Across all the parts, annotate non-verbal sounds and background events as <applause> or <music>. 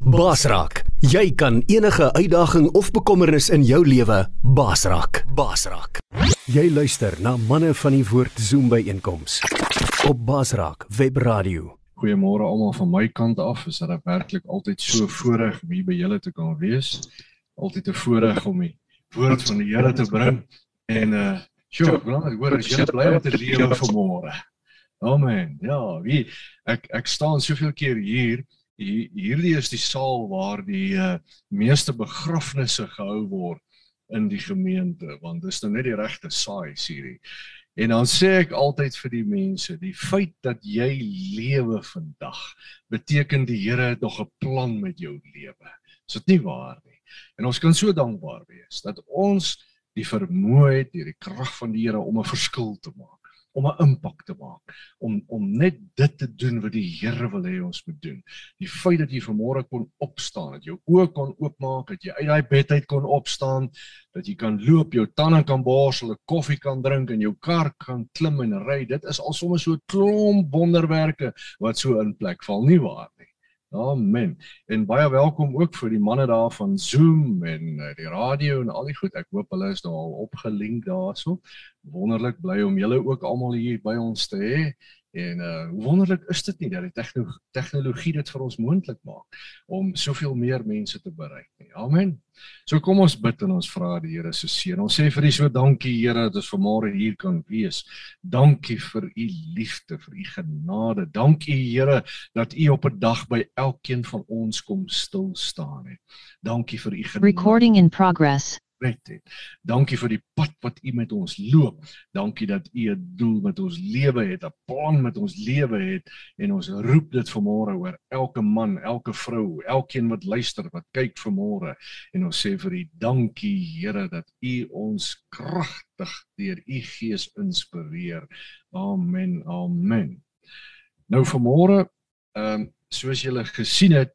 Basraak, jy kan enige uitdaging of bekommernis in jou lewe basraak. Basraak. Jy luister na manne van die woord Zoom by einkoms op Basraak Web Radio. Goeiemôre almal van my kant af. Is dit werklik altyd so voorreg om hier by julle te kan wees? Altyd 'n voorreg om die woord van die Here te bring en uh sure, ek wil net hoor as julle bly om te lewe vir môre. Amen. Ja, wie ek ek staan soveel keer hier hierdie is die saal waar die uh, meeste begrafnisse gehou word in die gemeente want dis nou net die regte saai hierdie. En dan sê ek altyd vir die mense, die feit dat jy lewe vandag beteken die Here het nog 'n plan met jou lewe. Is dit nie waar nie? En ons kan so dankbaar wees dat ons die vermoë het deur die krag van die Here om 'n verskil te maak om 'n impak te maak om om net dit te doen wat die Here wil hê ons moet doen. Die feit dat jy vanmôre kon opstaan, dat jou oë kon oopmaak, dat jy uit daai bed uit kon opstaan, dat jy kan loop, jou tande kan borsel, 'n koffie kan drink en jou kar kan klim en ry, dit is al sommer so 'n klomp wonderwerke wat so in plek val nie waar nie. Amen. En baie welkom ook vir die manne daar van Zoom en uh, die radio en al die goed. Ek hoop hulle is nou al opgelink daarso. Wonderlik bly om julle ook almal hier by ons te hê. En uh wonderlik is dit nie dat die tegnologie tegnologie dit vir ons moontlik maak om soveel meer mense te bereik nie. Amen. So kom ons bid en ons vra die Here se seën. Ons sê vir U so dankie Here dat ons vanmôre hier kan wees. Dankie vir U liefde, vir U genade. Dankie Here dat U op 'n dag by elkeen van ons kom stil staan het. Dankie vir U genade. Recording in progress red het. Dankie vir die pad wat U met ons loop. Dankie dat U 'n doel met ons lewe het, 'n plan met ons lewe het en ons roep dit vanmôre oor elke man, elke vrou, elkeen wat luister, wat kyk vanmôre en ons sê vir U dankie Here dat U ons kragtig deur U Gees inspireer. Amen. Amen. Nou vanmôre, ehm um, soos julle gesien het,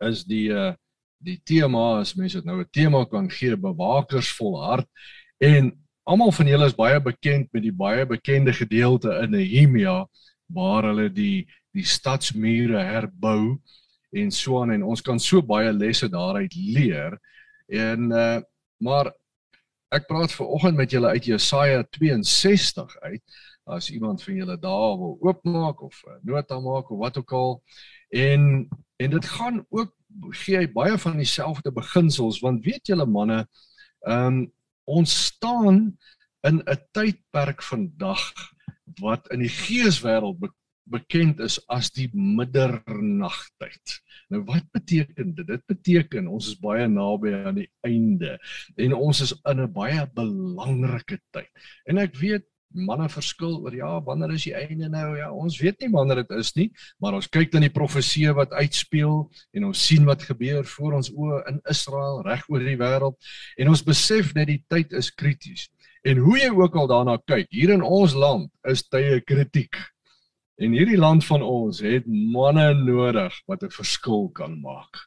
is die uh die tema as mense dit nou 'n tema kan gee bewakers vol hart. En almal van julle is baie bekend met die baie bekende gedeelte in Nehemia waar hulle die die stadsmure herbou en so aan. En ons kan so baie lesse daaruit leer. En uh, maar ek praat ver oggend met julle uit Jesaja 62 uit. As iemand van julle daar wil oopmaak of 'n nota maak of wat ook al. En en dit gaan ook gee hy baie van dieselfde beginsels want weet julle manne ehm um, ons staan in 'n tydperk vandag wat in die geeswêreld be bekend is as die middernagtyd. Nou wat beteken dit? Dit beteken ons is baie naby aan die einde en ons is in 'n baie belangrike tyd. En ek weet manne verskil oor ja, wanneer is die einde nou? Ja, ons weet nie wanneer dit is nie, maar ons kyk dan die profeseë wat uitspeel en ons sien wat gebeur voor ons oë in Israel, reg oor die wêreld en ons besef net die tyd is krities. En hoe jy ook al daarna kyk, hier in ons land is tye kritiek. En hierdie land van ons het manne nodig wat 'n verskil kan maak.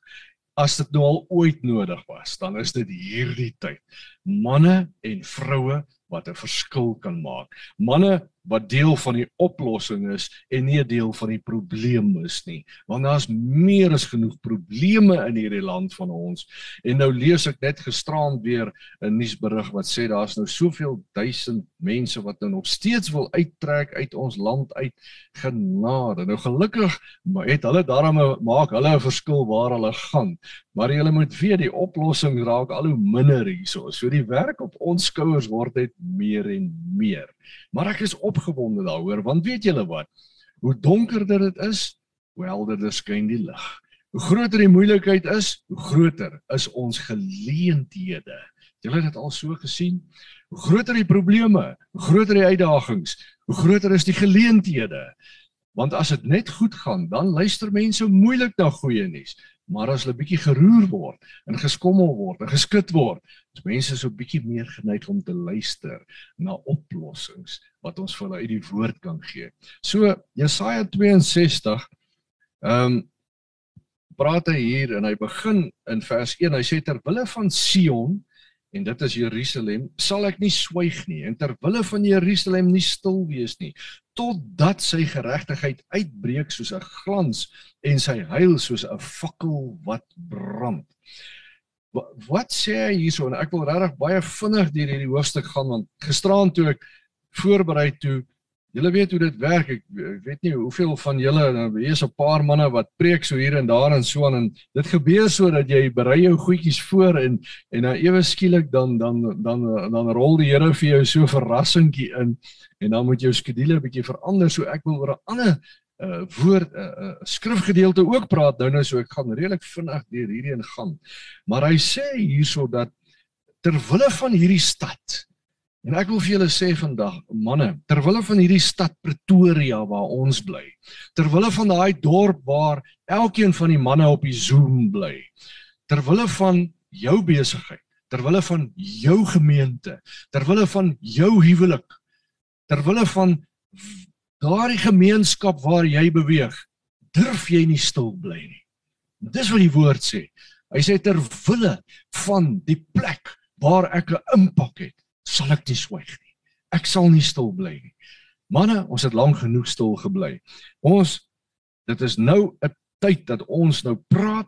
As dit nou al ooit nodig was, dan is dit hierdie tyd. Manne en vroue wat 'n verskil kan maak. Manne wat deel van die oplossing is en nie 'n deel van die probleem is nie. Want daar's meer as genoeg probleme in hierdie land van ons. En nou lees ek net gisteraand weer 'n nuusberig wat sê daar's nou soveel duisend mense wat nou nog steeds wil uittrek uit ons land uit genade. Nou gelukkig het hulle daarmee maak hulle 'n verskil waar hulle gaan. Maar jy moet weet die oplossing raak al hoe minder hierso. So die werk op ons skouers word net meer en meer. Maar ek is opgewonde daaroor want weet julle wat? Hoe donkerder dit is, hoe helderder skyn die lig. Hoe groter die moeilikheid is, hoe groter is ons geleenthede. Julle het dit al so gesien. Hoe groter die probleme, hoe groter die uitdagings, hoe groter is die geleenthede. Want as dit net goed gaan, dan luister mense moeilik na goeie nuus. Maar as hulle bietjie geroer word en geskommel word en geskit word, is mense so bietjie meer geneig om te luister na oplossings wat ons vir hulle uit die woord kan gee. So Jesaja 62 ehm um, praat hy hier en hy begin in vers 1. Hy sê ter wille van Sion en dit is Jerusalem, sal ek nie swyg nie en ter wille van Jerusalem nie stil wees nie totdat sy geregtigheid uitbreek soos 'n glans en sy heil soos 'n fakkel wat brand. Wat, wat sê hy hierso en ek wil regtig baie vinnig deur hierdie hoofstuk gaan want gisteraand toe ek voorberei toe Julle weet hoe dit werk. Ek, ek weet nie hoeveel van julle nou hier is 'n paar manne wat preek so hier en daar en so aan en dit gebeur sodat jy berei jou goedjies voor en en dan ewe skielik dan dan dan dan rol die Here vir jou so 'n verrassingkie in en dan moet jou skedule 'n bietjie verander. So ek wil oor 'n ander uh woord 'n uh, uh, skrifgedeelte ook praat nou nou so ek gaan redelik vinnig deur hierdie en gaan. Maar hy sê hierso dat ter wille van hierdie stad En ek wil vir julle sê vandag, manne, terwyl van hierdie stad Pretoria waar ons bly, terwyl van daai dorp waar elkeen van die manne op die Zoom bly, terwyl van jou besigheid, terwyl van jou gemeente, terwyl van jou huwelik, terwyl van daardie gemeenskap waar jy beweeg, durf jy nie stil bly nie. Dis wat die woord sê. Hy sê terwyl van die plek waar ek 'n impak het sal ek nie swyg nie. Ek sal nie stil bly nie. Manne, ons het lank genoeg stil gebly. Ons dit is nou 'n tyd dat ons nou praat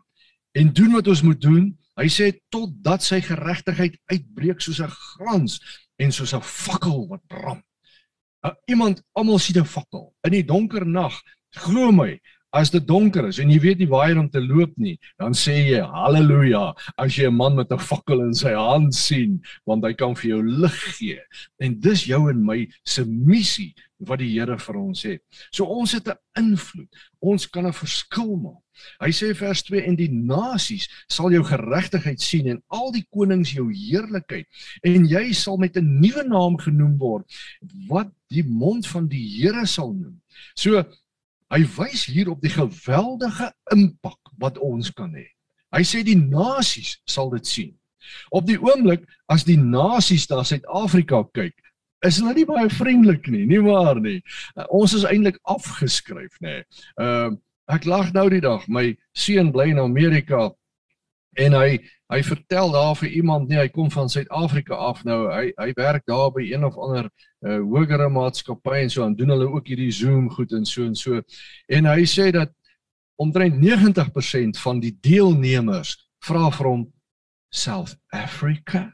en doen wat ons moet doen. Hy sê totdat sy geregtigheid uitbreek soos 'n glans en soos 'n fakkel wat brand. Uh, iemand almal sien 'n fakkel in die donker nag. Glo my, As dit donker is en jy weet nie waar jy om te loop nie, dan sê jy haleluja as jy 'n man met 'n fakkel in sy hand sien, want hy kan vir jou lig gee. En dis jou en my se missie wat die Here vir ons het. So ons het 'n invloed. Ons kan 'n verskil maak. Hy sê vers 2 en die nasies sal jou geregtigheid sien en al die konings jou heerlikheid en jy sal met 'n nuwe naam genoem word wat die mond van die Here sal noem. So Hy wys hier op die geweldige impak wat ons kan hê. Hy sê die nasies sal dit sien. Op die oomblik as die nasies na Suid-Afrika kyk, is hulle nie baie vriendelik nie, nie waar nie. Uh, ons is eintlik afgeskryf, nê. Ehm uh, ek lag nou die dag, my seun bly in Amerika en hy hy vertel daar vir iemand nee hy kom van Suid-Afrika af nou. Hy hy werk daar by een of ander uh, hogere maatskappy en so aan doen hulle ook hierdie Zoom goed en so en so. En hy sê dat omtrent 90% van die deelnemers vra vir hom South Africa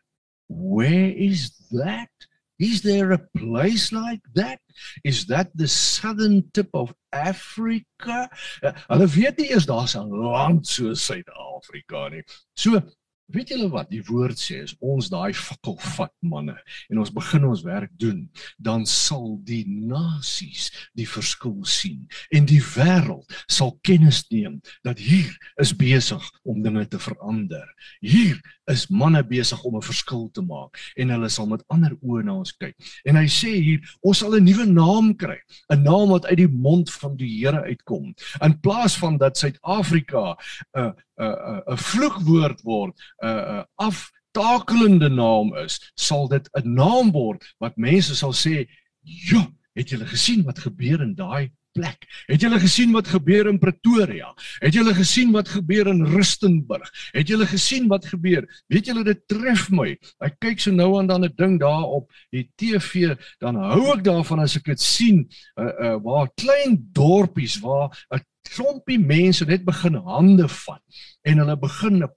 where is that Is there a place like that? Is that the southern tip of Africa? Uh, hulle weet nie eers daar's 'n land so Suid-Afrika nie. So Weet julle wat die woord sê as ons daai fakkel vat manne en ons begin ons werk doen dan sal die nasies die verskil sien en die wêreld sal kennis neem dat hier is besig om dinge te verander. Hier is manne besig om 'n verskil te maak en hulle sal met ander oë na ons kyk. En hy sê hier ons sal 'n nuwe naam kry, 'n naam wat uit die mond van die Here uitkom. In plaas van dat Suid-Afrika 'n uh, 'n uh, 'n uh, vloekwoord word, uh, uh, aftakelende naam is, sal dit 'n naam word wat mense sal sê, "Jo, het julle gesien wat gebeur in daai plek? Het julle gesien wat gebeur in Pretoria? Het julle gesien wat gebeur in Rustenburg? Het julle gesien wat gebeur? Weet julle dit tref my. Ek kyk so nou en dan 'n ding daar op die TV, dan hou ek daarvan as ek dit sien, uh, uh, waar klein dorpies waar 'n klompie mense net begin hande vat en hulle begin 'n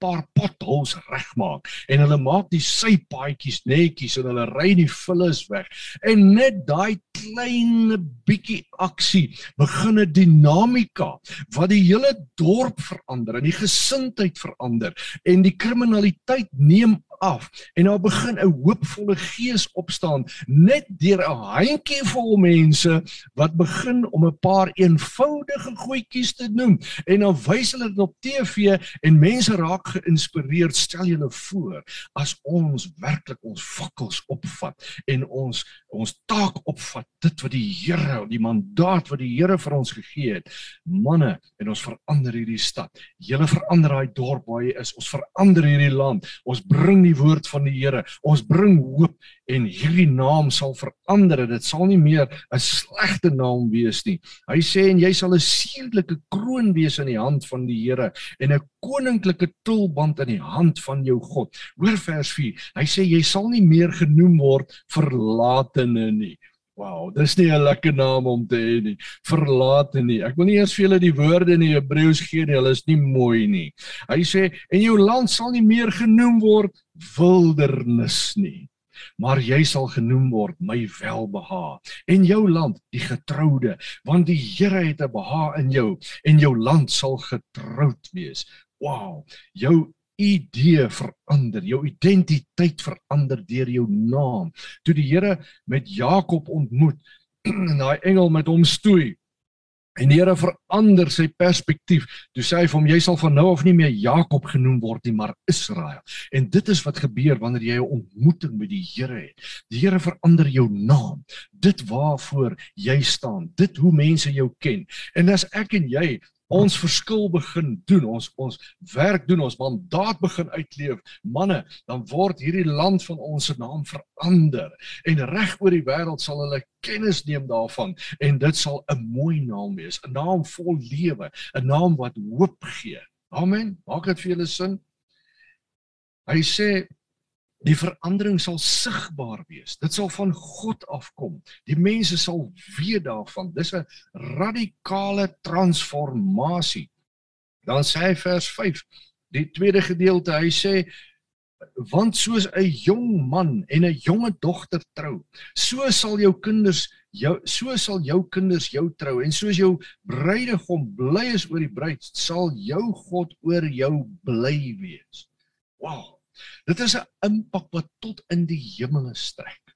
paar potholes regmaak en hulle maak die sypaadjies netjies en hulle ry die vullis weg. En net daai klein bietjie aksie begin 'n dinamika wat die hele dorp verander en die gesindheid verander en die kriminaliteit neem af en daar begin 'n hoopvolle gees opstaan net deur 'n handjievol mense wat begin om 'n paar eenvoudige goedjies te noem en dan wys hulle dit op TV en mense raak geïnspireerd. Stel julle voor as ons werklik ons fakkels opvat en ons ons taak opvat dit wat die Here die mandaat wat die Here vir ons gegee het manne en ons verander hierdie stad. Julle verander daai dorp waar jy is. Ons verander hierdie land. Ons bring die woord van die Here. Ons bring hoop en hierdie naam sal verander. Dit sal nie meer 'n slegte naam wees nie. Hy sê en jy sal 'n suurlike kroon wees in die hand van die Here en 'n koninklike tulband in die hand van jou God. Hoor vers 4. Hy sê jy sal nie meer genoem word verlatene nie. Wow, dis nie 'n lekker naam om te hê nie. Verlate nie. Ek wil nie eers vir julle die woorde in die Hebreëus gee nie. Hulle is nie mooi nie. Hy sê en jou land sal nie meer genoem word wildernis nie maar jy sal genoem word my welbehae en jou land die getroude want die Here het 'n behae in jou en jou land sal getroud wees wow jou idee verander jou identiteit verander deur jou naam toe die Here met Jakob ontmoet <clears throat> en daai engel met hom stoei En die Here verander sy perspektief. Toe sê hy vir hom jy sal van nou af nie meer Jakob genoem word nie, maar Israel. En dit is wat gebeur wanneer jy 'n ontmoeting met die Here het. Die Here verander jou naam. Dit waarvoor jy staan, dit hoe mense jou ken. En as ek en jy ons verskil begin doen, ons ons werk doen, ons mandaat begin uitleef, manne, dan word hierdie land van ons se naam verander en reg oor die wêreld sal hulle kennis neem daarvan en dit sal 'n mooi naam wees, 'n naam vol lewe, 'n naam wat hoop gee. Amen. Maak dit vir julle sin? Hy sê Die verandering sal sigbaar wees. Dit sal van God afkom. Die mense sal weet daarvan. Dis 'n radikale transformasie. Dan sê hy vers 5, die tweede gedeelte, hy sê want soos 'n jong man en 'n jonge dogter trou, so sal jou kinders jou so sal jou kinders jou trou en soos jou bruidegom bly is oor die bruid, sal jou God oor jou bly wees. Wow. Dit is 'n impak wat tot in die hemele strek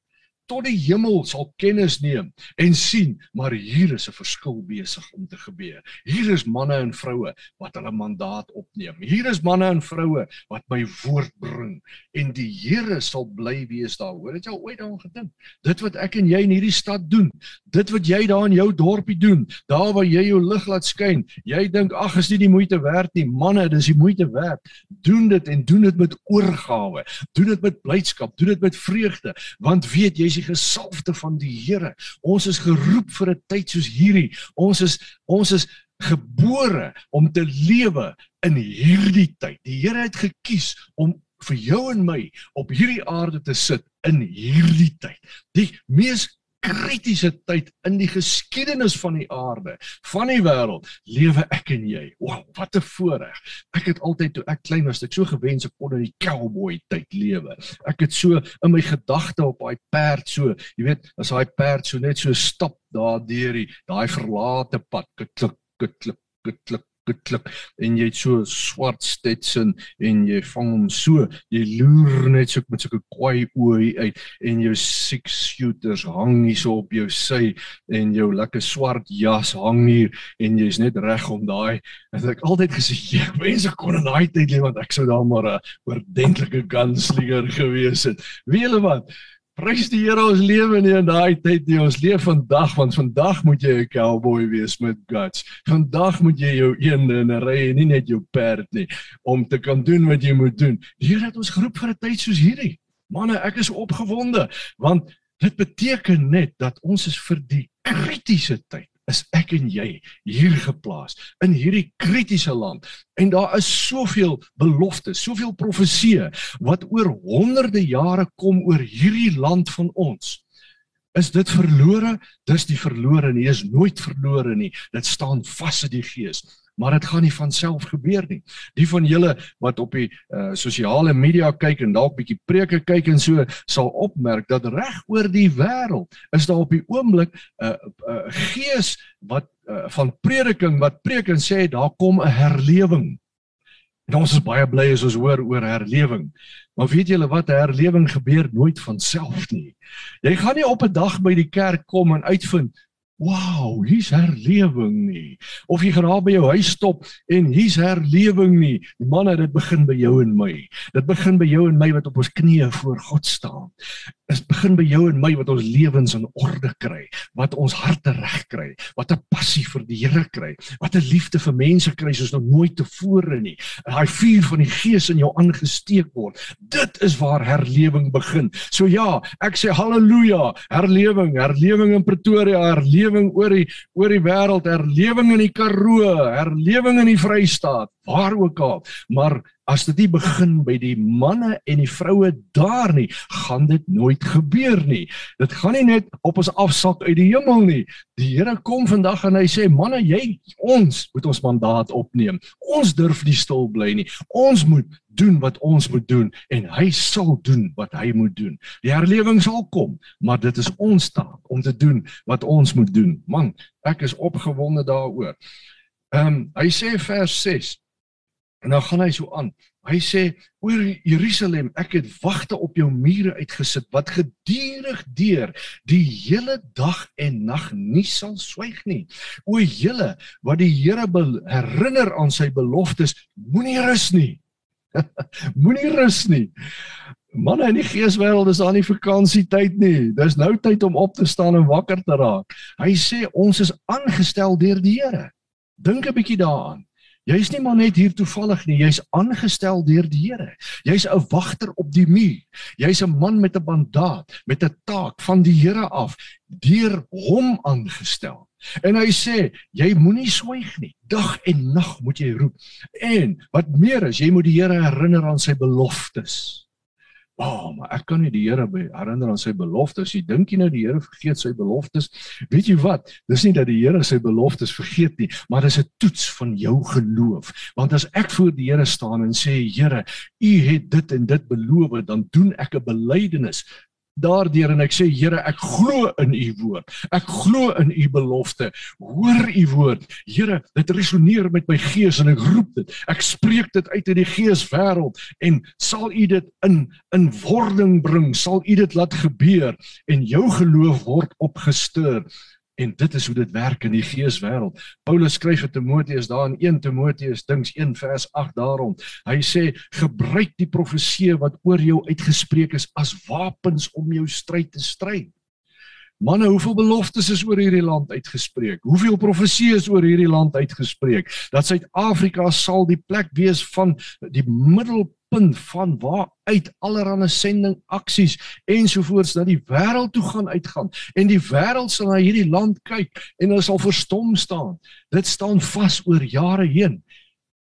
tot die hemel sal kennis neem en sien maar hier is 'n verskil besig om te gebeur. Hier is manne en vroue wat hulle mandaat opneem. Hier is manne en vroue wat my woord bring en die Here sal bly wees daar. Hoor het jy ooit daaraan gedink? Dit wat ek en jy in hierdie stad doen, dit wat jy daar in jou dorpie doen, daar waar jy jou lig laat skyn, jy dink ag is nie die moeite werd nie. Manne, dis die moeite werd. Doen dit en doen dit met oorgawe. Doen dit met blydskap, doen dit met vreugde, want weet jy die gesalfde van die Here. Ons is geroep vir 'n tyd soos hierdie. Ons is ons is gebore om te lewe in hierdie tyd. Die Here het gekies om vir jou en my op hierdie aarde te sit in hierdie tyd. Die mees kritiese tyd in die geskiedenis van die aarde, van die wêreld, lewe ek en jy. Wow, wat 'n voorreg. Ek het altyd toe ek klein was, ek so gewens ek kon in die cowboy tyd lewe. Ek het so in my gedagte op daai perd so, jy weet, as daai perd so net so stap daar deur die daai verlate pad, klik klik klik klik geklik en jy het so swart Stetson en jy vang hom so jy loer net so met 'n kwaai oë uit en jou six shooters hang hier so op jou sy en jou lekker swart jas hang hier en jy's net reg om daai het ek altyd gesê ek wens ek kon in daai tyd leef want ek sou daar maar 'n oordentlike gunslinger gewees het. Weet julle wat Prys die Here ons lewe nie in daai tyd nie. Ons leef vandag want vandag moet jy 'n cowboy wees met guts. Vandag moet jy jou eende in 'n ry en nie net jou perd nie om te kan doen wat jy moet doen. Die Here het ons geroep vir 'n tyd soos hierdie. Manne, ek is opgewonde want dit beteken net dat ons is vir die kritiese tyd is ek en jy hier geplaas in hierdie kritiese land en daar is soveel beloftes, soveel profeseë wat oor honderde jare kom oor hierdie land van ons. Is dit verlore? Dis die verlore nie, is nooit verlore nie. Dit staan vas in die gees maar dit gaan nie van self gebeur nie. Die van julle wat op die uh, sosiale media kyk en dalk bietjie preke kyk en so sal opmerk dat reg oor die wêreld is daar op die oomblik 'n uh, uh, gees wat uh, van prediking wat preek en sê daar kom 'n herlewing. En ons is baie bly as ons hoor oor herlewing. Maar weet julle wat 'n herlewing gebeur nooit van self nie. Jy gaan nie op 'n dag by die kerk kom en uitvind Wow, hier's herlewing nie. Of jy gaan daar by jou huis stop en hier's herlewing nie. Manne, dit begin by jou en my. Dit begin by jou en my wat op ons knieë voor God staan. Dit begin by jou en my wat ons lewens in orde kry, wat ons harte reg kry, wat 'n passie vir die Here kry, wat 'n liefde vir mense kry soos nog nooit tevore nie. Daai vuur van die Gees in jou aangesteek word. Dit is waar herlewing begin. So ja, ek sê haleluja, herlewing, herlewing in Pretoria, herlewing oor die oor die wêreld, herlewing in die Karoo, herlewing in die Vrystaat. Waar ook al. Maar as dit nie begin by die manne en die vroue daar nie, gaan dit nooit gebeur nie. Dit gaan nie net op ons afsak uit die hemel nie. Die Here kom vandag en hy sê, "Manne, jy ons moet ons mandaat opneem. Ons durf nie stil bly nie. Ons moet doen wat ons moet doen en hy sal doen wat hy moet doen. Die herlewing sal kom, maar dit is ons taak om te doen wat ons moet doen. Man, ek is opgewonde daaroor. Ehm um, hy sê vers 6 En dan gaan hy so aan. Hy sê oor Jerusalem, ek het wagte op jou mure uitgesit wat gedurig deur die hele dag en nag nie sal swyg nie. O julle wat die Here herinner aan sy beloftes, moenie rus nie. <laughs> moenie rus nie. Manne in die geeswêreld is aan die vakansietyd nie. Dis nou tyd om op te staan en wakker te raak. Hy sê ons is aangestel deur die Here. Dink 'n bietjie daaraan. Jy's nie maar net hier toevallig nie, jy's aangestel deur die Here. Jy's 'n wagter op die muur. Jy's 'n man met 'n mandaat, met 'n taak van die Here af, deur hom aangestel. En hy sê, jy moenie swyg nie. Dag en nag moet jy roep. En wat meer is, jy moet die Here herinner aan sy beloftes. "Ag, oh, maar ek kan nie die Here herinner aan sy beloftes nie. Dink jy nou die Here vergeet sy beloftes? Weet jy wat? Dis nie dat die Here sy beloftes vergeet nie, maar dis 'n toets van jou geloof. Want as ek voor die Here staan en sê, Here, U het dit en dit beloof, dan doen ek 'n belydenis daardeur en ek sê Here ek glo in u woord. Ek glo in u belofte. Hoor u woord. Here dit resoneer met my gees en ek roep dit. Ek spreek dit uit in die geeswêreld en sal u dit in in wording bring? Sal u dit laat gebeur en jou geloof word opgesteur En dit is hoe dit werk in die geeswêreld. Paulus skryf vir Timoteus daar in 1 Timoteus dings 1 vers 8 daarom. Hy sê gebruik die profeseë wat oor jou uitgespreek is as wapens om jou stryd te stry. Manne, hoeveel beloftes is oor hierdie land uitgespreek? Hoeveel profeseë is oor hierdie land uitgespreek? Dat Suid-Afrika sal die plek wees van die middel punt van waar uit allerlei sending aksies ensovoorts na die wêreld toe gaan uitgaan en die wêreld sal na hierdie land kyk en hulle sal verstom staan. Dit staan vas oor jare heen.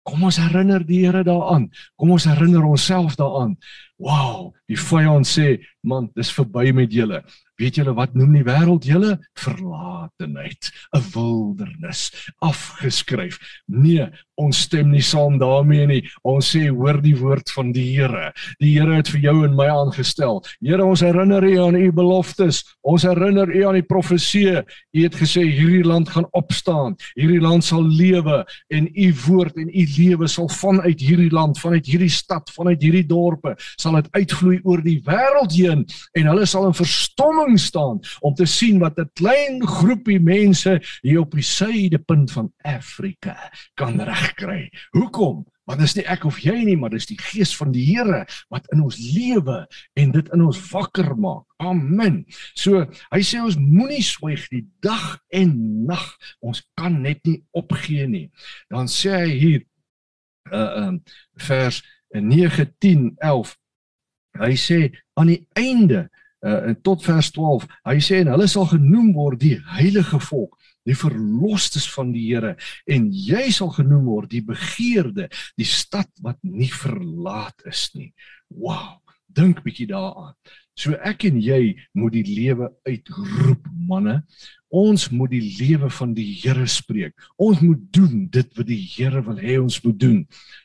Kom ons herinner die Here daaraan. Kom ons herinner onsself daaraan. Wow, die vyand sê, man, dis verby met julle. Weet julle wat noem die wêreld julle verlatenheid, 'n wildernis, afgeskryf. Nee, ons stem nie saam daarmee nie. Ons sê hoor die woord van die Here. Die Here het vir jou en my aangestel. Here, ons herinner U aan U beloftes. Ons herinner U aan die profeseë. U het gesê hierdie land gaan opstaan. Hierdie land sal lewe en U woord en U lewe sal vanuit hierdie land, vanuit hierdie stad, vanuit hierdie dorpe sal dit uitvloei oor die wêreld heen en hulle sal in verstomming verstomming staan om te sien wat 'n klein groepie mense hier op die suidepunt van Afrika kan regkry. Hoekom? Want dit is nie ek of jy nie, maar dis die gees van die Here wat in ons lewe en dit in ons wakker maak. Amen. So, hy sê ons moenie swyg die dag en nag. Ons kan net nie opgee nie. Dan sê hy hier uh um vers 9 10 11 Hy sê aan die einde uh, tot vers 12. Hy sê en hulle sal genoem word die heilige volk, die verlosstes van die Here en jy sal genoem word die begeerde, die stad wat nie verlaat is nie. Wow, dink bietjie daaraan. So ek en jy moet die lewe uitroep, manne. Ons moet die lewe van die Here spreek. Ons moet doen dit wat die Here wil hê ons moet doen.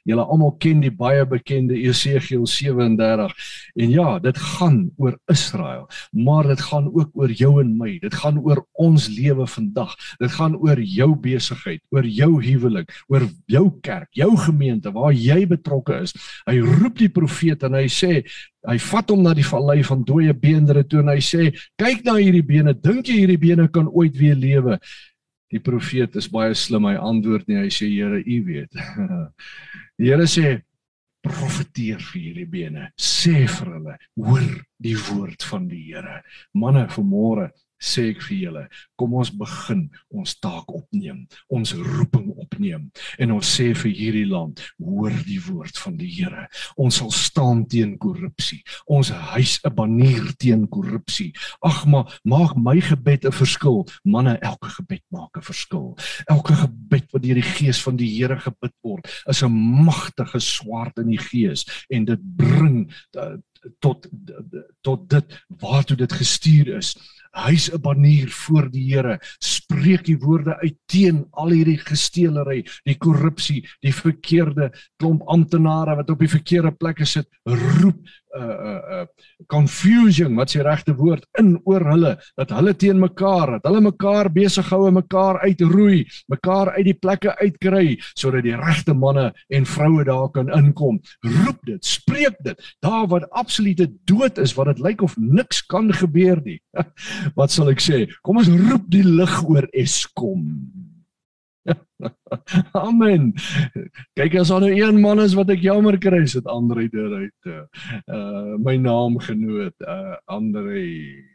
Julle almal ken die baie bekende Esegiel 37. En ja, dit gaan oor Israel, maar dit gaan ook oor jou en my. Dit gaan oor ons lewe vandag. Dit gaan oor jou besigheid, oor jou huwelik, oor jou kerk, jou gemeente waar jy betrokke is. Hy roep die profeet en hy sê Hy vat hom na die vallei van dooie beendere toe en hy sê: "Kyk na hierdie bene. Dink jy hierdie bene kan ooit weer lewe. Die profeet is baie slim. Hy antwoord nie. Hy sê Here, U weet. <laughs> Die Here sê profeteer vir hierdie bene. Sê vir hulle, hoor die woord van die Here. Manne, vanmôre sê ek vir julle, kom ons begin ons taak opneem, ons roeping opneem en ons sê vir hierdie land, hoor die woord van die Here. Ons sal staan teen korrupsie. Ons huis 'n banier teen korrupsie. Ag maar maak my gebed 'n verskil. Manne, elke gebed maak 'n verskil. Elke gebed wat deur die gees van die Here gebid word, is 'n magtige swaard in die gees en dit bring uh, tot tot dit waartoe dit gestuur is hy's 'n banier voor die Here. Spreek die woorde uit teen al hierdie gesteelery die korrupsie die verkeerde klomp amptenare wat op die verkeerde plekke sit. Roep uh uh uh confusion wat se regte woord in oor hulle dat hulle teen mekaar dat hulle mekaar besig hou en mekaar uitroei mekaar uit die plekke uitkry sodat die regte manne en vroue daar kan inkom. Roep dit spreek dit. Daar wat absolute dood is wat dit lyk of niks kan gebeur nie <laughs> wat sal ek sê kom ons roep die lig oor Eskom <laughs> Amen. Kyk as daar nou een man is wat ek jammer kry, is dit Andre deur uit uh my naamgenoot uh Andre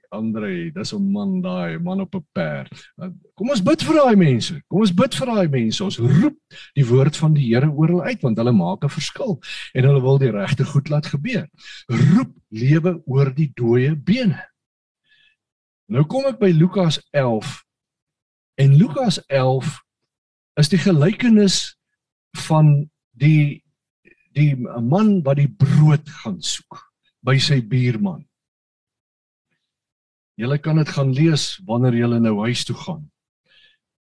Andre, dis 'n man daai, man op 'n perd. Uh, kom ons bid vir daai mense. Kom ons bid vir daai mense. Ons roep die woord van die Here oor hulle uit want hulle maak 'n verskil en hulle wil die regte goed laat gebeur. Roep lewe oor die dooie bene. Nou kom ek by Lukas 11. En Lukas 11 is die gelykenis van die die man wat die brood gaan soek by sy buurman. Julle kan dit gaan lees wanneer julle nou huis toe gaan.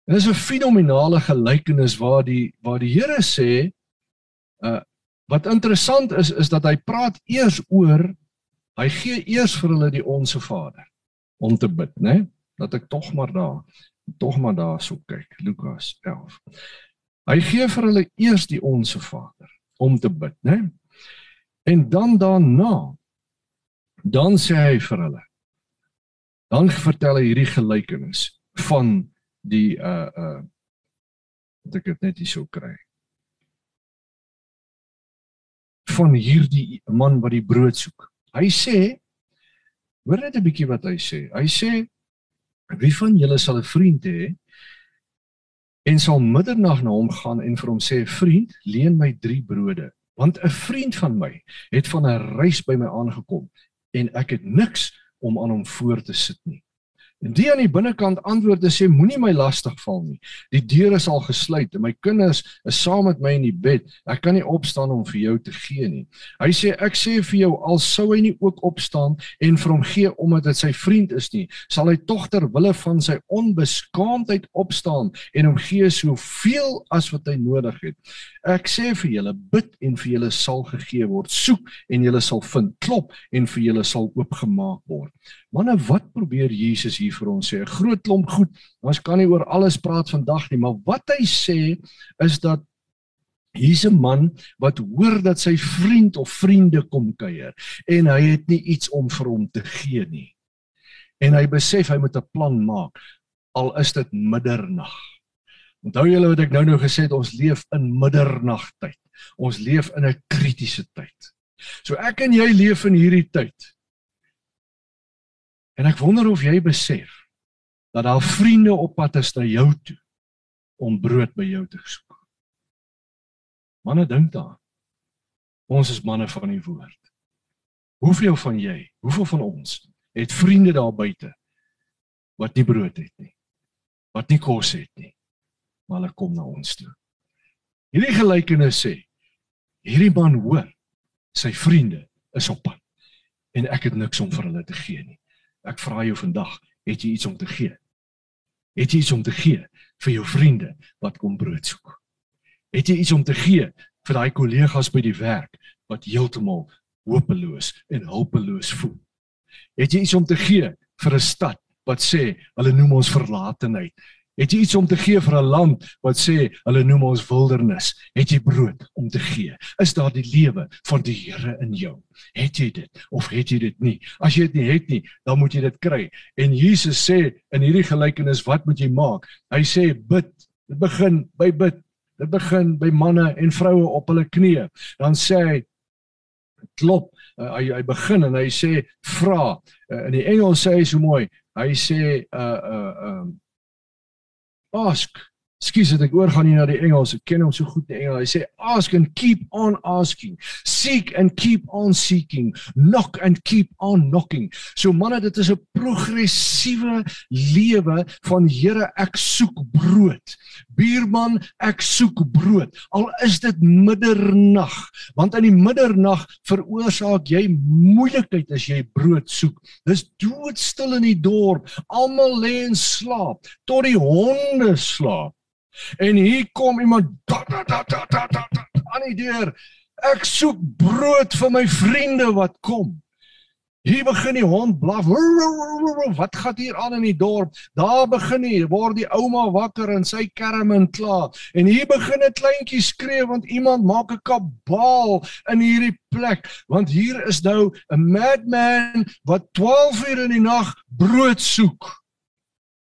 Dit is 'n fenominale gelykenis waar die waar die Here sê uh wat interessant is is dat hy praat eers oor hy gee eers vir hulle die onsse Vader om te bid, né? Dat ek tog maar daar tog maar daarso kyk Lukas 11. Hy gee vir hulle eers die onsse Vader om te bid, né? En dan daarna dan sê hy vir hulle. Dan vertel hy hierdie gelykenis van die uh uh wat ek dit net hier sou kry. Van hierdie man wat die brood soek. Hy sê hoor net 'n bietjie wat hy sê. Hy sê Wie van julle sal 'n vriend hê en sal middernag na hom gaan en vir hom sê: "Vriend, leen my 3 brode, want 'n vriend van my het van 'n reis by my aangekom en ek het niks om aan hom voor te sit nie." Die aan die binnekant antwoord en sê moenie my lastig val nie. Die deure is al gesluit en my kinders is saam met my in die bed. Ek kan nie opstaan om vir jou te gee nie. Hy sê ek sê vir jou al sou hy nie ook opstaan en vir hom gee omdat dit sy vriend is nie, sal hy tog ter wille van sy onbeskaamdheid opstaan en hom gee soveel as wat hy nodig het. Ek sê vir julle bid en vir julle sal gegee word. Soek en julle sal vind. Klop en vir julle sal oopgemaak word. Manne, wat probeer Jesus hier vir ons sê? 'n Groot klomp goed. Ons kan nie oor alles praat vandag nie, maar wat hy sê is dat hier's 'n man wat hoor dat sy vriend of vriende kom kuier en hy het nie iets om vir hom te gee nie. En hy besef hy moet 'n plan maak al is dit middernag. Onthou julle wat ek nou-nou gesê het, ons leef in middernagtyd. Ons leef in 'n kritiese tyd. So ek en jy leef in hierdie tyd. En ek wonder of jy besef dat daar vriende op pad is na jou toe om brood by jou te soek. Manne dink daar. Ons is manne van die woord. Hoeveel van jy, hoeveel van ons het vriende daar buite wat nie brood het nie. Wat nie kos het nie. Maar hulle kom na ons toe. Hierdie gelykenis sê hierdie man hoor sy vriende is op pad en ek het niks om vir hulle te gee nie. Ek vra jou vandag, het jy iets om te gee? Het jy iets om te gee vir jou vriende wat kom brood soek? Het jy iets om te gee vir daai kollegas by die werk wat heeltemal hopeloos en hulpeloos voel? Het jy iets om te gee vir 'n stad wat sê hulle noem ons verlatenheid Het jy iets om te gee vir 'n land wat sê hulle noem ons wildernis? Het jy brood om te gee? Is daar die lewe van die Here in jou? Het jy dit of het jy dit nie? As jy dit nie het nie, dan moet jy dit kry. En Jesus sê in hierdie gelykenis, wat moet jy maak? Hy sê bid. Dit begin by bid. Dit begin by manne en vroue op hulle knieë. Dan sê hy klop. Uh, hy hy begin en hy sê vra. Uh, in die Engels sê hy so mooi, Hy sê uh uh um ask Skus dit ek oorgaan hier na die Engels. Ek ken hom so goed die Engels. Hy sê ask and keep on asking. Seek and keep on seeking. Knock and keep on knocking. So manne, dit is 'n progressiewe lewe van Here, ek soek brood. Buurman, ek soek brood. Al is dit middernag, want in die middernag veroorsaak jy moeilikheid as jy brood soek. Dis doodstil in die dorp. Almal lê in slaap tot die honde slaap. En hier kom iemand da, da, da, da, da, da, da, aan die deur. Ek soek brood vir my vriende wat kom. Hier begin die hond blaf. Wat gaan hier aan in die dorp? Daar begin hy, word die ouma wakker en sy kerm en klaar. En hier begin 'n kleintjie skree want iemand maak 'n kabaal in hierdie plek. Want hier is nou 'n madman wat 12 uur in die nag brood soek.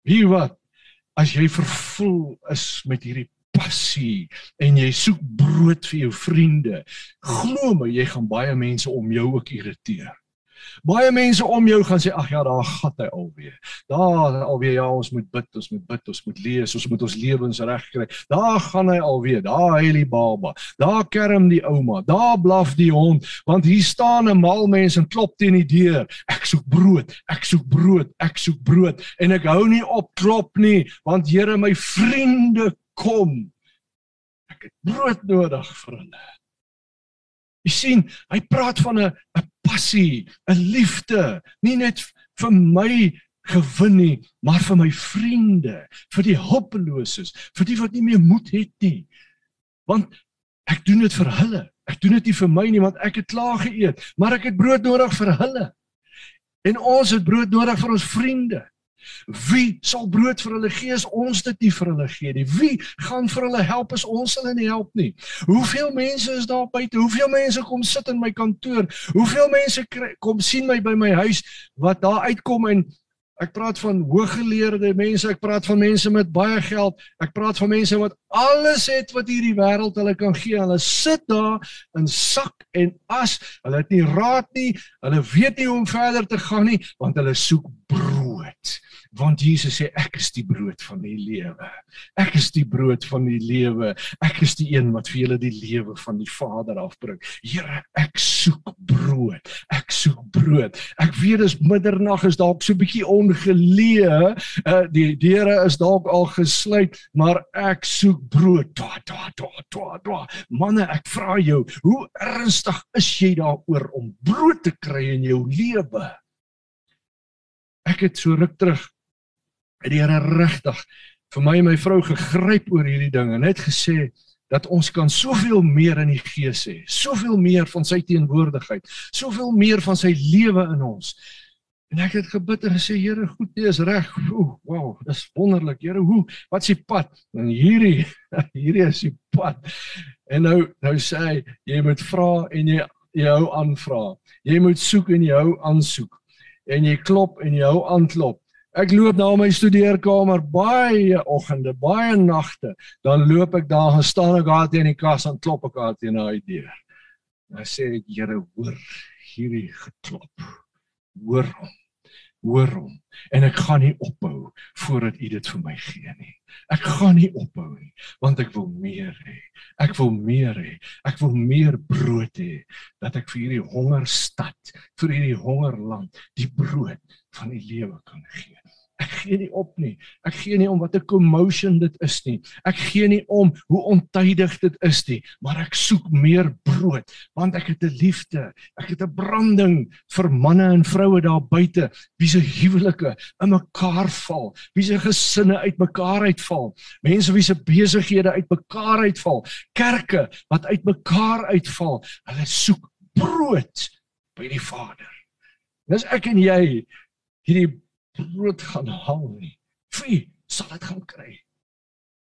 Hier wat? As jy vervul is met hierdie passie en jy soek brood vir jou vriende, glo my jy gaan baie mense om jou ook irriteer. Baie mense om jou gaan sê ag ja, daar gat hy alweer. Daar alweer ja, ons moet bid, ons moet bid, ons moet lees, ons moet ons lewens regkry. Daar gaan hy alweer. Daar huil die baba. Daar kerm die ouma. Daar blaf die hond, want hier staan 'n mal mens en klop teen die deur. Ek soek brood, ek soek brood, ek soek brood en ek hou nie op klop nie, want Here my vriende kom. Ek het brood nodig vir hulle. Jy sien, hy praat van 'n 'n passie, 'n liefde, nie net vir my gewin nie, maar vir my vriende, vir die hulpeloses, vir die wat nie meer moed het nie. Want ek doen dit vir hulle. Ek doen dit nie vir my nie want ek het klaar geëet, maar ek het brood nodig vir hulle. En ons het brood nodig vir ons vriende. Wie sal brood vir hulle gee as ons dit nie vir hulle gee nie? Wie gaan vir hulle help as ons hulle nie help nie? Hoeveel mense is daar buite? Hoeveel mense kom sit in my kantoor? Hoeveel mense kom sien my by my huis wat daar uitkom en ek praat van hooggeleerde mense, ek praat van mense met baie geld, ek praat van mense wat alles het wat hierdie wêreld hulle kan gee. Hulle sit daar in sak en as. Hulle het nie raad nie. Hulle weet nie hoe om verder te gaan nie want hulle soek brood want Jesus sê ek is die brood van die lewe. Ek is die brood van die lewe. Ek is die een wat vir julle die lewe van die Vader afbring. Here, ek soek brood. Ek soek brood. Ek weet dis middernag is dalk so 'n bietjie ongeleë. Uh, die deure is dalk al gesluit, maar ek soek brood. Twa twa twa twa twa. Manne, ek vra jou, hoe ernstig is jy daaroor om brood te kry in jou lewe? Ek het so ruk terug die Here regtig vir my en my vrou gegryp oor hierdie ding en net gesê dat ons kan soveel meer in die gees hê, soveel meer van sy teenwoordigheid, soveel meer van sy lewe in ons. En ek het gebid en gesê Here, goed, jy is reg. Ooh, wow, dis wonderlik. Here, hoe? Wat is die pad? En hierdie <laughs> hierdie is die pad. En nou nou sê hy, jy moet vra en jy jy hou aanvra. Jy moet soek en jy hou aansoek. En jy klop en jy hou aanklop. Ek loop na my studeerkamer baie oggende, baie nagte, dan loop ek daar, gaan staan ek daar teen die kas en klop ek daar teen daai deur. Dan sê ek, Here, hoor hierdie geklop. Hoor hom. Hoor hom. En ek gaan nie ophou voordat U dit vir my gee nie. Ek gaan nie ophou nie, want ek wil meer hê. Ek wil meer hê. Ek wil meer brood hê dat ek vir hierdie hongerstad, vir hierdie hongerland, die brood van die lewe kan gee. Ek gee nie op nie. Ek gee nie om wat 'n commotion dit is nie. Ek gee nie om hoe ontydig dit is nie, maar ek soek meer brood want ek het 'n liefde. Ek het 'n branding vir manne en vroue daar buite wie se huwelike in mekaar val, wie se gesinne uitmekaar uitval, mense wie se besighede uitmekaar uitval, kerke wat uitmekaar uitval. Hulle soek brood by die Vader. Dis ek en jy hierdie brood gaan haal nie. Wie sal dit gaan kry?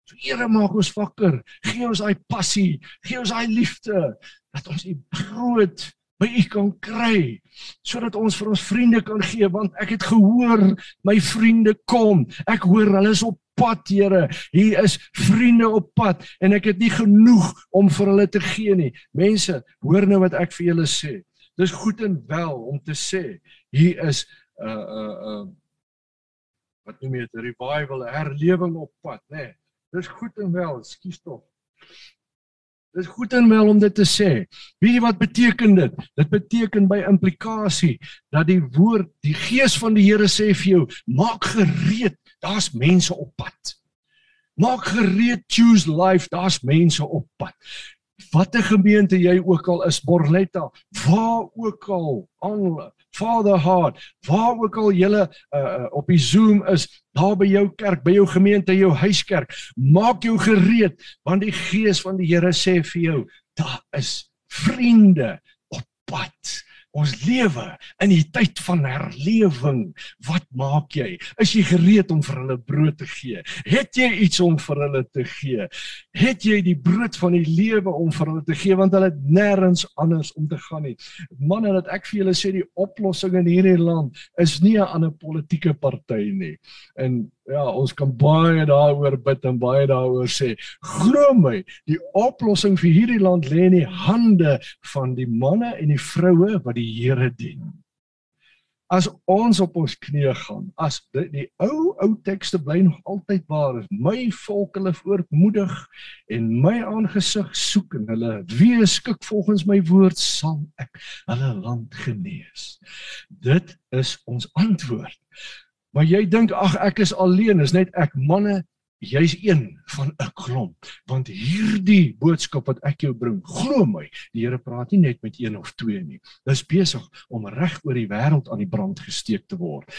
So Here maak ons wakker. Gee ons daai passie, gee ons daai liefde dat ons die brood by U kan kry sodat ons vir ons vriende kan gee want ek het gehoor my vriende kom. Ek hoor hulle is op pad, Here. Hier is vriende op pad en ek het nie genoeg om vir hulle te gee nie. Mense, hoor nou wat ek vir julle sê. Dis goed en wel om te sê hier is 'n uh, 'n uh, 'n uh, wat noem jy dit revival, herlewing op pad, nê. Nee, dis goed en wel, skuis tog. Dis goed en wel om dit te sê. Weet jy wat beteken dit? Dit beteken by implikasie dat die woord, die gees van die Here sê vir jou, maak gereed, daar's mense op pad. Maak gereed, choose life, daar's mense op pad watter gemeente jy ook al is, Borletta, waar ook al, aan Father Heart, waar ook al jy uh, uh, op die Zoom is, daar by jou kerk, by jou gemeente, jou huiskerk, maak jou gereed want die gees van die Here sê vir jou, daar is vriende op pad. Ons lewe in die tyd van herlewing. Wat maak jy? Is jy gereed om vir hulle brood te gee? Het jy iets om vir hulle te gee? Het jy die brood van die lewe om vir hulle te gee want hulle het nêrens anders om te gaan nie. Manne, dat ek vir julle sê die oplossing in hierdie land is nie 'n ander politieke party nie. En Ja, ons kan baie daaroor bid en baie daaroor sê. Glo my, die oplossing vir hierdie land lê in die hande van die manne en die vroue wat die Here dien. As ons op ons knieë gaan, as die, die ou ou tekste bly nog altyd waar is, my volk hulle voortmoedig en my aangesig soek en hulle wees skik volgens my woord sal ek hulle land genees. Dit is ons antwoord. Maar jy dink ag ek is alleen, is net ek manne, jy's een van 'n klomp. Want hierdie boodskap wat ek jou bring, glo my, die Here praat nie net met een of twee nie. Dis besig om reg oor die wêreld aan die brand gesteek te word.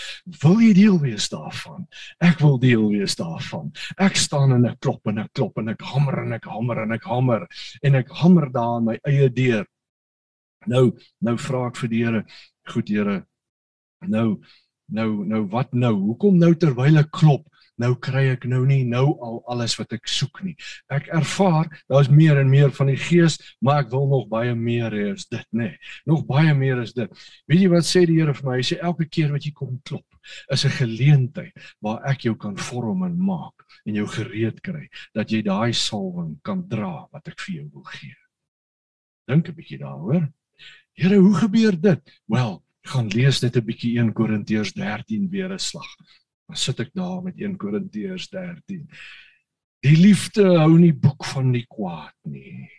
Wil jy deel wees daarvan? Ek wil deel wees daarvan. Ek staan en ek klop en ek klop en ek hamer en ek hamer en ek hamer en ek hamer daar aan my eie deur. Nou, nou vra ek vir die Here, goed Here. Nou nou nou wat nou? Hoekom nou terwyl ek klop nou kry ek nou nie nou al alles wat ek soek nie. Ek ervaar daar's meer en meer van die gees maar ek wil nog baie meer hê as dit nê. Nee. nog baie meer as dit. Weet jy wat sê die Here vir my? Hy sê elke keer wat jy kom klop is 'n geleentheid waar ek jou kan vorm en maak en jou gereed kry dat jy daai salwing kan dra wat ek vir jou wil gee. Dink 'n bietjie daaroor. Here hoe gebeur dit? Wel gaan lees net 'n bietjie 1 Korintiërs 13 weer 'n slag. Dan sit ek daar met 1 Korintiërs 13. Die liefde hou nie boek van die kwaad nie.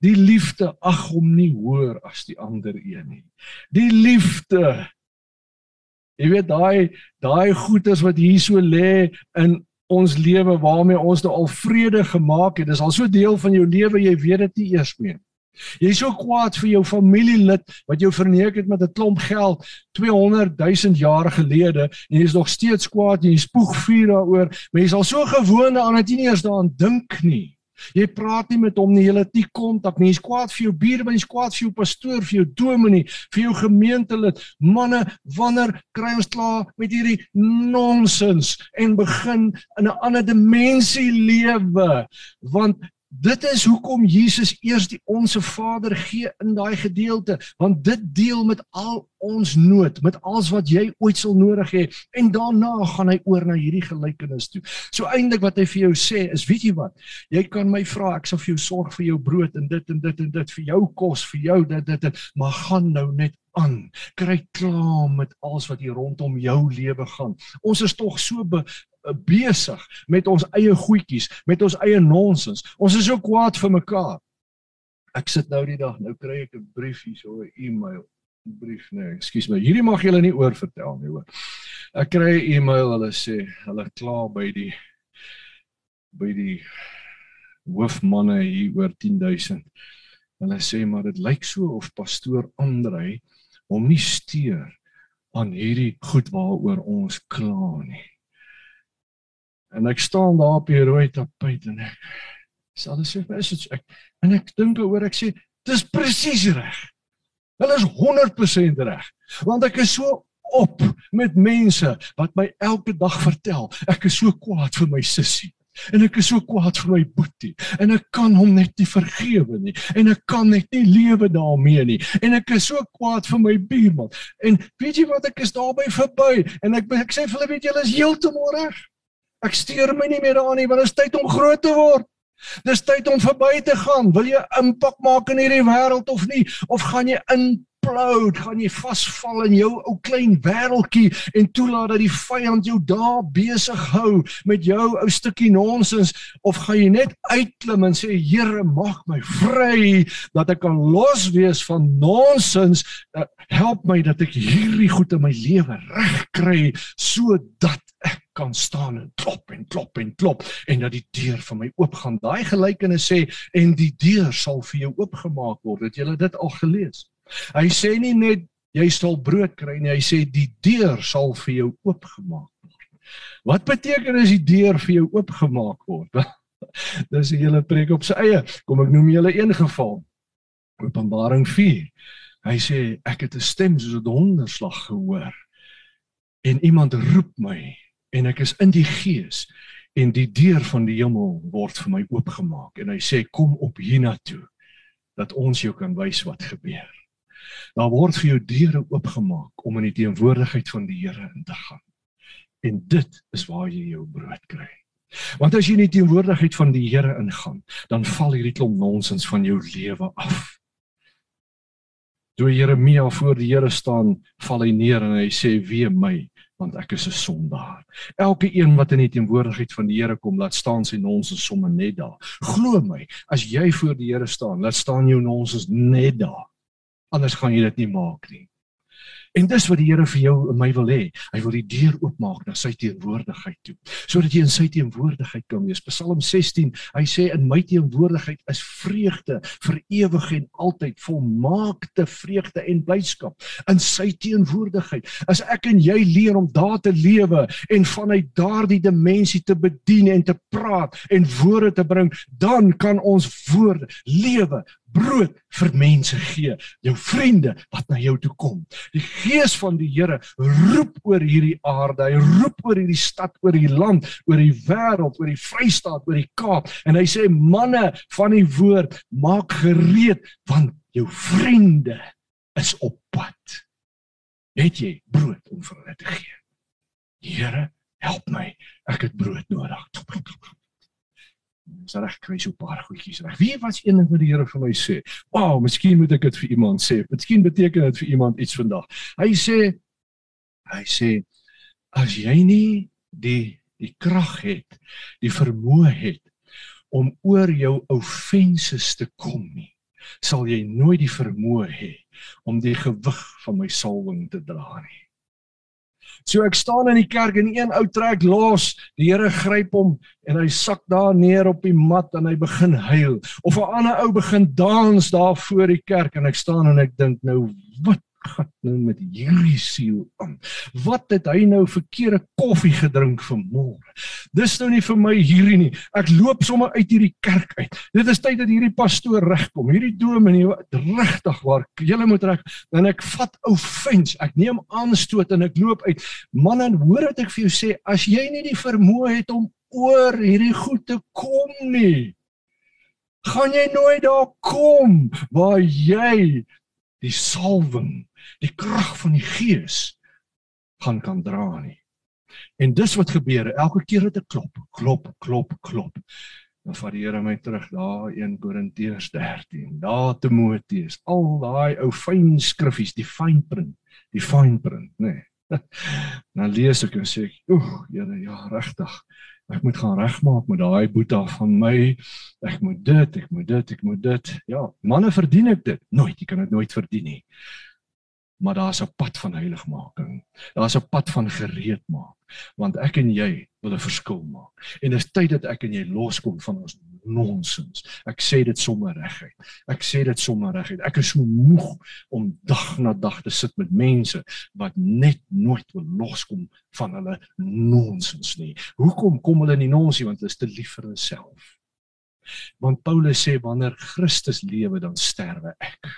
Die liefde ag hom nie hoër as die ander een nie. Die liefde Jy weet daai daai goeders wat hier so lê in ons lewe waarmee ons nou al vrede gemaak het. Dis al so deel van jou lewe, jy weet dit nie eers meer. Jy is so kwaad vir jou familielid wat jou verneek het met 'n klomp geld 200 000 jaar gelede en jy is nog steeds kwaad en jy spoeg vuur daaroor, maar jy is al so gewoond aan dat jy nie eers daaraan dink nie. Jy praat nie met hom nie, jy het nie kontak nie. Jy's kwaad vir jou buurman, jy's kwaad vir jou pastoor, vir jou dominee, vir jou gemeentelid. Manne, wanneer kry ons klaar met hierdie nonsens en begin in 'n ander dimensie lewe? Want Dit is hoekom Jesus eers die onsse Vader gee in daai gedeelte, want dit deel met al ons nood, met alles wat jy ooit sal nodig hê en daarna gaan hy oor na hierdie gelykenis toe. So eintlik wat hy vir jou sê is, weet jy wat? Jy kan my vra, ek sal vir jou sorg vir jou brood en dit en dit en dit vir jou kos, vir jou dit dit, dit maar gaan nou net aan. Kry klaar met alles wat hier rondom jou lewe gaan. Ons is tog so be, besig met ons eie goedjies, met ons eie nonsens. Ons is so kwaad vir mekaar. Ek sit nou die dag, nou kry ek 'n brief hier so 'n e-mail, 'n brief nee, ekskuus my. Hierdie mag julle nie oor vertel nie, hoor. Ek kry 'n e-mail, hulle sê hulle kla by die by die hoofmanne hier oor 10000. Hulle sê maar dit lyk so of pastoor Andrei hom nie steur aan hierdie goed waaroor ons kla nie. En ek staan daar op die rooi tapuit en ek sê alles sê is dit ek en ek dink oor ek sê dis presies reg. Hulle is 100% reg. Want ek is so op met mense wat my elke dag vertel ek is so kwaad vir my sussie en ek is so kwaad vir my boetie en ek kan hom net nie vergewe nie en ek kan net nie lewe daarmee nie en ek is so kwaad vir my buurman en weet jy wat ek is daarby verby en ek ek sê vir hulle weet julle is heeltemal reg Ek steur my nie meer daaraan nie, want dit is tyd om groot te word. Dis tyd om verby te gaan. Wil jy impak maak in hierdie wêreld of nie? Of gaan jy implode, gaan jy vasval in jou ou klein wêreltjie en toelaat dat die vyand jou daar besig hou met jou ou stukkie nonsens of gaan jy net uitklim en sê Here, maak my vry dat ek kan los wees van nonsens. Uh, help my dat ek hierdie goed in my lewe regkry sodat ek kan staan en klop en klop en klop en dat die deur vir my oopgaan. Daai gelykenis sê en die deur sal vir jou oopgemaak word. Het julle dit al gelees? Hy sê nie net jy sal brood kry nie, hy sê die deur sal vir jou oopgemaak word. Wat beteken as die deur vir jou oopgemaak word? <laughs> Dis 'n hele preek op sy eie. Kom ek noem julle een geval. Openbaring 4. Hy sê ek het 'n stem soos 'n donderslag gehoor en iemand roep my en ek is in die gees en die deur van die hemel word vir my oopgemaak en hy sê kom op hiernatoe dat ons jou kan wys wat gebeur. Daar word vir jou deure oopgemaak om in die teenwoordigheid van die Here in te gaan. En dit is waar jy jou brood kry. Want as jy in die teenwoordigheid van die Here ingaan, dan val hierdie klomp nonsens van jou lewe af. Toe Jeremia voor die Here staan, val hy neer en hy sê: "Wee my, want ek is 'n sondaar." Elke een wat in die teenwoordigheid van die Here kom, laat staan sy nonsens sommer net daar. Glo my, as jy voor die Here staan, laat staan jou nonsens net daar anders gaan jy dit nie maak nie. En dis wat die Here vir jou en my wil hê. Hy wil die deur oopmaak na sy teenwoordigheid toe, sodat jy in sy teenwoordigheid kan wees. Psalm 16, hy sê in my teenwoordigheid is vreugde vir ewig en altyd, volmaakte vreugde en blydskap in sy teenwoordigheid. As ek en jy leer om daar te lewe en vanuit daardie dimensie te bedien en te praat en woorde te bring, dan kan ons woorde lewe brood vir mense gee, jou vriende wat na jou toe kom. Die gees van die Here roep oor hierdie aarde, hy roep oor hierdie stad, oor die land, oor die wêreld, oor die Vrystaat, oor die Kaap en hy sê manne van die woord, maak gereed want jou vriende is op pad. Het jy brood om vir hulle te gee? Here, help my. Ek het brood nodig. Dis reg kry so 'n paar goedjies reg. Wie was een ding wat die Here vir my sê? Wow, miskien moet ek dit vir iemand sê. Miskien beteken dit vir iemand iets vandag. Hy sê hy sê as jy nie die die krag het, die vermoë het om oor jou offenses te kom nie, sal jy nooit die vermoë hê om die gewig van my salwing te dra nie. So ek staan in die kerk en een ou trek los, die Here gryp hom en hy sak daar neer op die mat en hy begin huil. Of 'n ander ou begin dans daar voor die kerk en ek staan en ek dink nou wat gaan nou met hierdie siel aan? Wat het hy nou verkeerde koffie gedrink vanmôre? Dis nou nie vir my hierdie nie. Ek loop sommer uit hierdie kerk uit. Dit is tyd dat hierdie pastoor regkom. Hierdie dominee regtig waar jy moet reg. Dan ek vat offense. Ek neem aanstoot en ek loop uit. Man en hoor wat ek vir jou sê, as jy nie die vermoë het om oor hierdie goed te kom nie, gaan jy nooit daar kom waar jy die salwing die krag van die Gees gaan kan dra nie. En dis wat gebeur, elke keer dat ek klop, klop, klop, klop. Dan vat die Here my terug daar 1 Korintiërs 13. Daar Timoteus, al daai ou fyn skriffies, die fyn print, die fyn print, nê. Nee. <laughs> Dan lees ek en sê ek, "Oeg, Here, ja, regtig. Ek moet gaan regmaak met daai boeta van my. Ek moet dit, ek moet dit, ek moet dit. Ja, manne verdien ek dit. Nooit, jy kan dit nooit verdien nie maar daar's 'n pad van heiligmaking. Daar's 'n pad van gereedmaak, want ek en jy wil 'n verskil maak. En dit is tyd dat ek en jy loskom van ons nonsens. Ek sê dit sommer reguit. Ek sê dit sommer reguit. Ek is so moeg om dag na dag te sit met mense wat net nooit wil loskom van hulle nonsens nie. Hoekom kom hulle nie nonsie want hulle is te lief vir hulself. Want Paulus sê wanneer Christus lewe dan sterwe ek.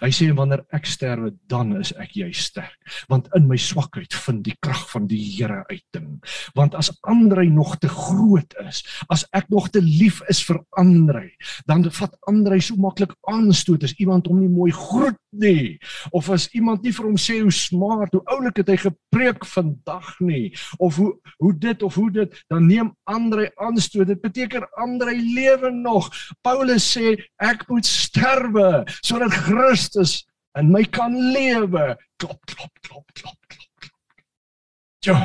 Hy sê wanneer ek sterwe, dan is ek jy sterk, want in my swakheid vind die krag van die Here uiting. Want as Andrei nog te groot is, as ek nog te lief is vir Andrei, dan vat Andrei so maklik aanstoot as iemand hom nie mooi groet nie, of as iemand nie vir hom sê hoe smart, hoe oulik het hy gepreek vandag nie, of hoe hoe dit of hoe dit, dan neem Andrei aanstoot. Dit beteken Andrei lewe nog. Paulus sê ek moet sterwe sodat Christus in my kan lewe. Klop klop klop klop klop. Ja.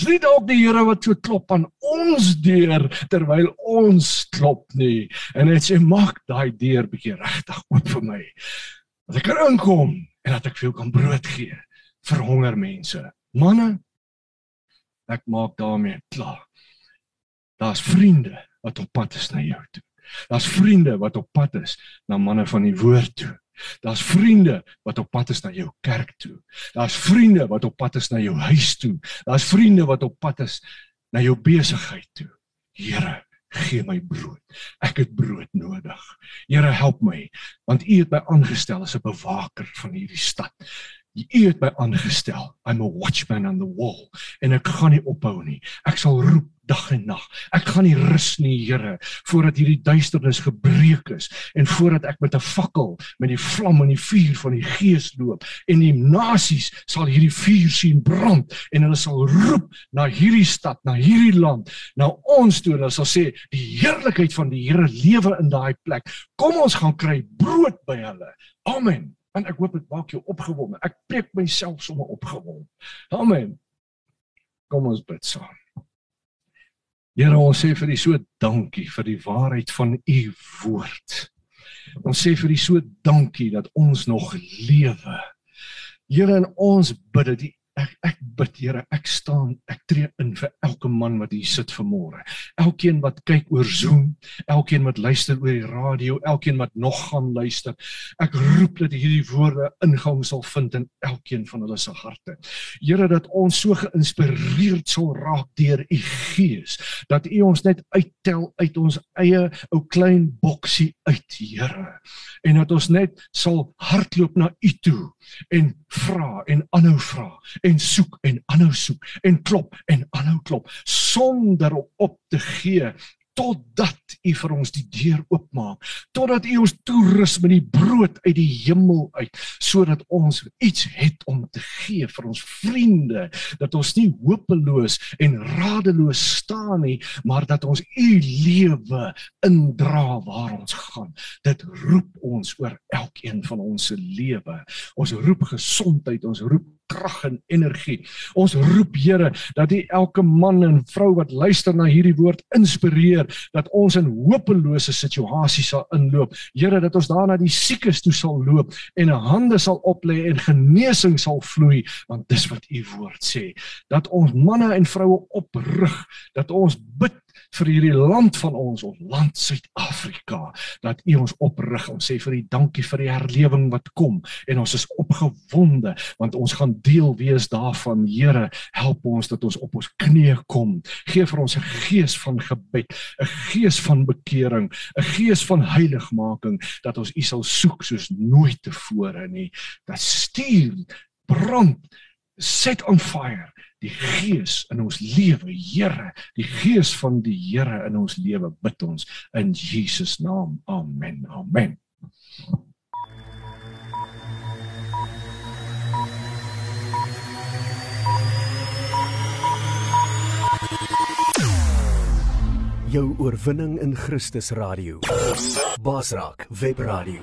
Dis nie dalk die Here wat so klop aan ons deur terwyl ons klop nie. En hy sê maak daai deur bietjie regtig oop vir my. Dat ek kan inkom en dat ek vir jou kan brood gee vir honger mense. Manne, ek maak daarmee klaar. Daar's vriende wat op pad is na jou toe. Daar's vriende wat op pad is na manne van die woord toe. Daar's vriende wat op pad is na jou kerk toe. Daar's vriende wat op pad is na jou huis toe. Daar's vriende wat op pad is na jou besigheid toe. Here, gee my brood. Ek het brood nodig. Here, help my want U het my aangestel as 'n bewaker van hierdie stad. U het my aangestel. I'm a watchman on the wall en ek gaan nie ophou nie. Ek sal roep dag en nag. Ek gaan nie rus nie, Here, voordat hierdie duisternis gebreek is en voordat ek met 'n fakkel met die vlam en die vuur van die Gees loop en die nasies sal hierdie vuur sien brand en hulle sal roep na hierdie stad, na hierdie land, na ons toe en hulle sal sê die heerlikheid van die Here lewe in daai plek. Kom ons gaan kry brood by hulle. Amen. En ek hoop dit maak jou opgewonde. Ek preek myself sommer opgewonde. Amen. Kom ons bid saam. Here, ons sê vir U so dankie vir die waarheid van U woord. Ons sê vir U so dankie dat ons nog lewe. Here, en ons bid dat U ek ek bid Here, ek staan, ek tree in vir elke man wat hier sit vanmôre. Elkeen wat kyk oor Zoom, elkeen wat luister oor die radio, elkeen wat nog gaan luister. Ek roep dat hierdie woorde ingang sal vind in elkeen van hulle se harte. Here, dat ons so geïnspireerd sal raak deur U Gees, dat U ons net uittel uit ons eie ou klein boksie uit, Here. En dat ons net sal hardloop na U toe en vra en aanhou vra en soek en aanhou soek en klop en aanhou klop sonder op te gee totdat u vir ons die deur oopmaak totdat u ons toerus met die brood uit die hemel uit sodat ons iets het om te gee vir ons vriende dat ons nie hopeloos en radeloos staan nie maar dat ons u lewe indra waar ons gaan. Dit roep ons oor elkeen van ons se lewe. Ons roep gesondheid ons roep krag en energie. Ons roep Here dat U elke man en vrou wat luister na hierdie woord inspireer dat ons in hopelose situasies sal inloop. Here dat ons daarna die siekes toe sal loop en hande sal oplê en genesing sal vloei want dis wat U woord sê. Dat ons manne en vroue oprig, dat ons bid vir hierdie land van ons, ons land Suid-Afrika, dat U ons oprig. Ons sê vir U dankie vir die herlewing wat kom en ons is opgewonde want ons gaan deel wees daarvan. Here, help ons dat ons op ons knieë kom. Geef vir ons 'n gees van gebed, 'n gees van bekering, 'n gees van heiligmaking dat ons U sal soek soos nooit tevore nie. Dat stuur brand set on fire die gees in ons lewe Here. Die gees van die Here in ons lewe bid ons in Jesus naam. Amen. Amen. Jou oorwinning in Christus radio. Basraak web radio